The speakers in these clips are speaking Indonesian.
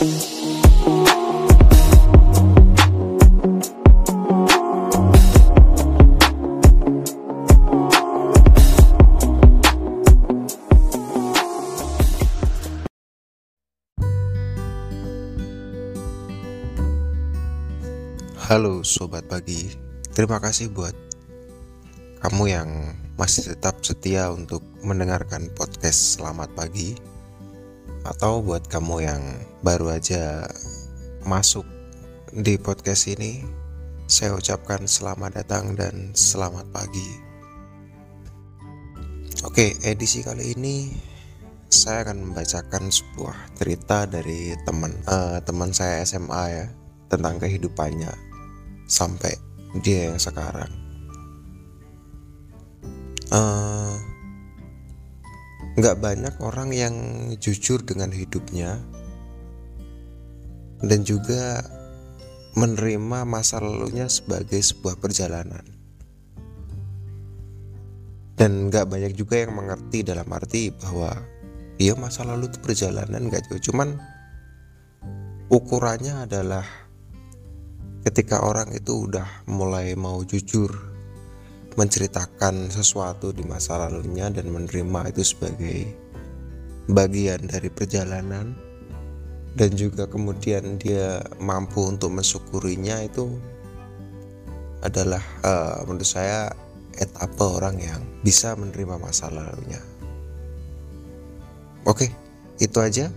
Halo sobat pagi, terima kasih buat kamu yang masih tetap setia untuk mendengarkan podcast Selamat Pagi atau buat kamu yang baru aja masuk di podcast ini saya ucapkan selamat datang dan selamat pagi. Oke, edisi kali ini saya akan membacakan sebuah cerita dari teman uh, teman saya SMA ya tentang kehidupannya sampai dia yang sekarang eh, nggak banyak orang yang jujur dengan hidupnya dan juga menerima masa lalunya sebagai sebuah perjalanan. Dan nggak banyak juga yang mengerti dalam arti bahwa ya masa lalu itu perjalanan nggak jauh. Cuman ukurannya adalah ketika orang itu udah mulai mau jujur menceritakan sesuatu di masa lalunya dan menerima itu sebagai bagian dari perjalanan dan juga kemudian dia mampu untuk mensyukurinya itu adalah uh, menurut saya etapa orang yang bisa menerima masa lalunya. Oke, itu aja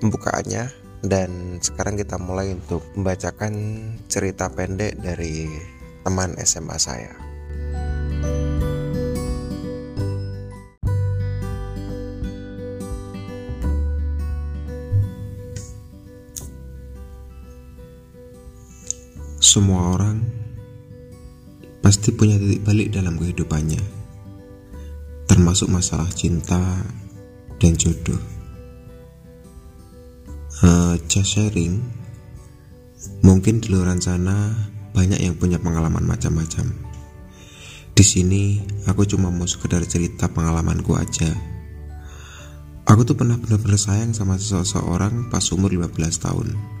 pembukaannya dan sekarang kita mulai untuk membacakan cerita pendek dari teman SMA saya. Semua orang pasti punya titik balik dalam kehidupannya, termasuk masalah cinta dan jodoh. Uh, just sharing mungkin di luar sana banyak yang punya pengalaman macam-macam. Di sini aku cuma mau sekedar cerita pengalamanku aja. Aku tuh pernah benar-benar sayang sama seseorang pas umur 15 tahun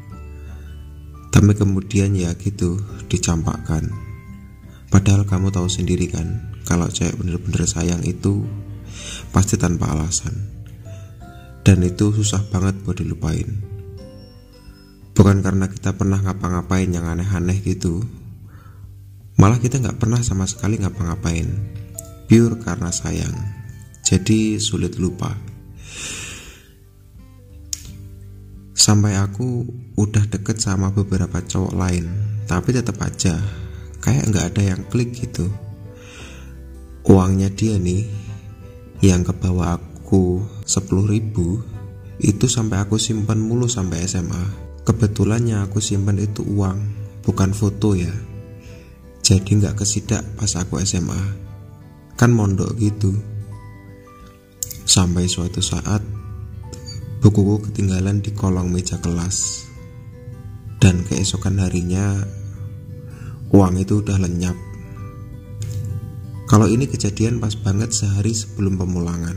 tapi kemudian ya gitu dicampakkan. Padahal kamu tahu sendiri kan kalau cewek bener-bener sayang itu pasti tanpa alasan. Dan itu susah banget buat dilupain. Bukan karena kita pernah ngapa-ngapain yang aneh-aneh gitu. Malah kita nggak pernah sama sekali ngapa-ngapain. Pure karena sayang. Jadi sulit lupa Sampai aku udah deket sama beberapa cowok lain Tapi tetap aja Kayak nggak ada yang klik gitu Uangnya dia nih Yang kebawa aku 10 ribu Itu sampai aku simpan mulu sampai SMA Kebetulannya aku simpan itu uang, bukan foto ya. Jadi nggak kesidak pas aku SMA. Kan mondok gitu. Sampai suatu saat bukuku ketinggalan di kolong meja kelas. Dan keesokan harinya uang itu udah lenyap. Kalau ini kejadian pas banget sehari sebelum pemulangan.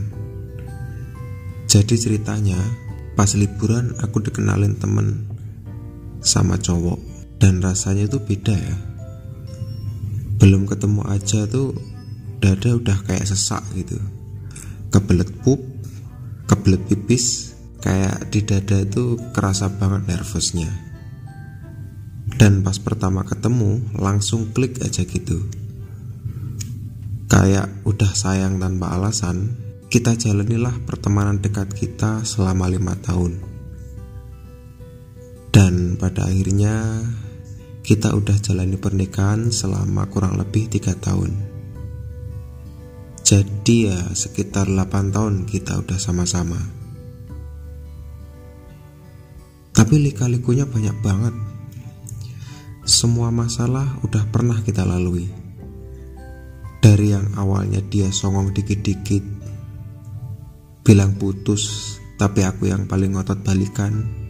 Jadi ceritanya, pas liburan aku dikenalin temen sama cowok dan rasanya tuh beda ya belum ketemu aja tuh dada udah kayak sesak gitu kebelet pup kebelet pipis kayak di dada itu kerasa banget nervousnya dan pas pertama ketemu langsung klik aja gitu kayak udah sayang tanpa alasan kita jalanilah pertemanan dekat kita selama lima tahun dan pada akhirnya kita udah jalani pernikahan selama kurang lebih tiga tahun. Jadi ya sekitar 8 tahun kita udah sama-sama. Tapi lika-likunya banyak banget. Semua masalah udah pernah kita lalui. Dari yang awalnya dia songong dikit-dikit, bilang putus, tapi aku yang paling ngotot balikan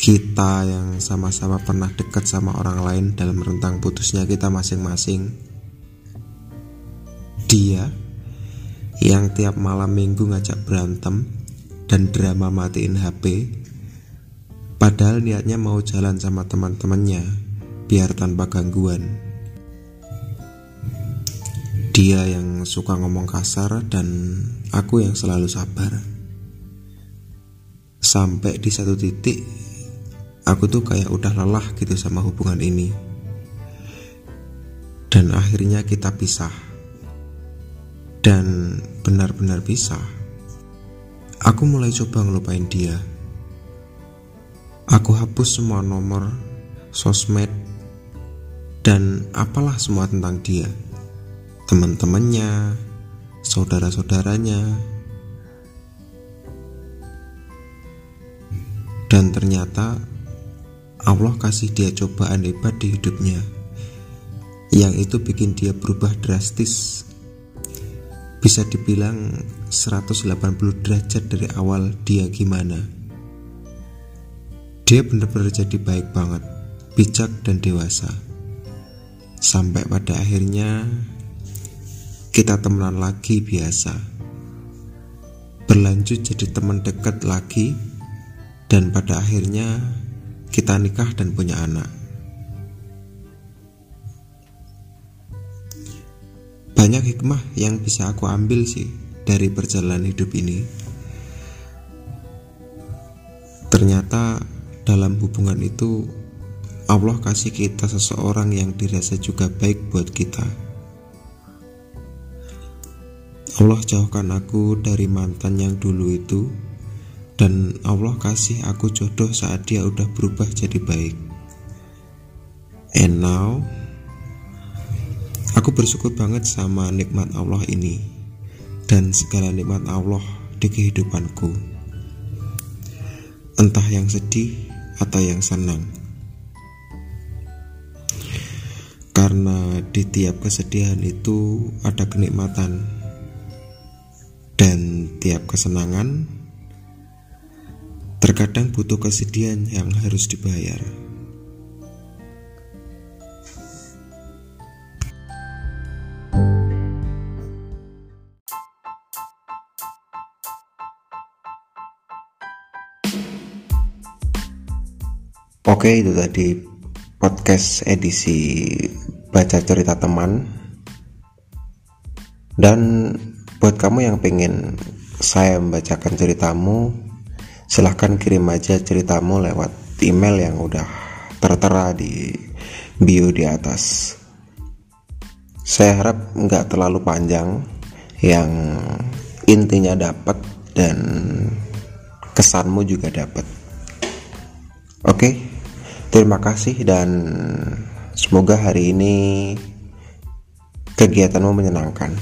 kita yang sama-sama pernah dekat sama orang lain dalam rentang putusnya kita masing-masing. Dia yang tiap malam minggu ngajak berantem dan drama matiin HP, padahal niatnya mau jalan sama teman-temannya biar tanpa gangguan. Dia yang suka ngomong kasar dan aku yang selalu sabar. Sampai di satu titik aku tuh kayak udah lelah gitu sama hubungan ini. Dan akhirnya kita pisah. Dan benar-benar pisah. Aku mulai coba ngelupain dia. Aku hapus semua nomor, sosmed, dan apalah semua tentang dia. Teman-temannya, saudara-saudaranya. Dan ternyata Allah kasih dia cobaan hebat di hidupnya. Yang itu bikin dia berubah drastis. Bisa dibilang 180 derajat dari awal dia gimana. Dia benar-benar jadi baik banget, bijak dan dewasa. Sampai pada akhirnya kita temenan lagi biasa. Berlanjut jadi teman dekat lagi dan pada akhirnya kita nikah dan punya anak. Banyak hikmah yang bisa aku ambil sih dari perjalanan hidup ini. Ternyata dalam hubungan itu Allah kasih kita seseorang yang dirasa juga baik buat kita. Allah jauhkan aku dari mantan yang dulu itu dan Allah kasih aku jodoh saat dia udah berubah jadi baik. And now aku bersyukur banget sama nikmat Allah ini dan segala nikmat Allah di kehidupanku. Entah yang sedih atau yang senang. Karena di tiap kesedihan itu ada kenikmatan dan tiap kesenangan terkadang butuh kesedihan yang harus dibayar. Oke, itu tadi podcast edisi baca cerita teman. Dan Buat kamu yang pengen saya membacakan ceritamu, silahkan kirim aja ceritamu lewat email yang udah tertera di bio di atas. Saya harap nggak terlalu panjang, yang intinya dapat dan kesanmu juga dapat. Oke, Terima kasih dan semoga hari ini kegiatanmu menyenangkan.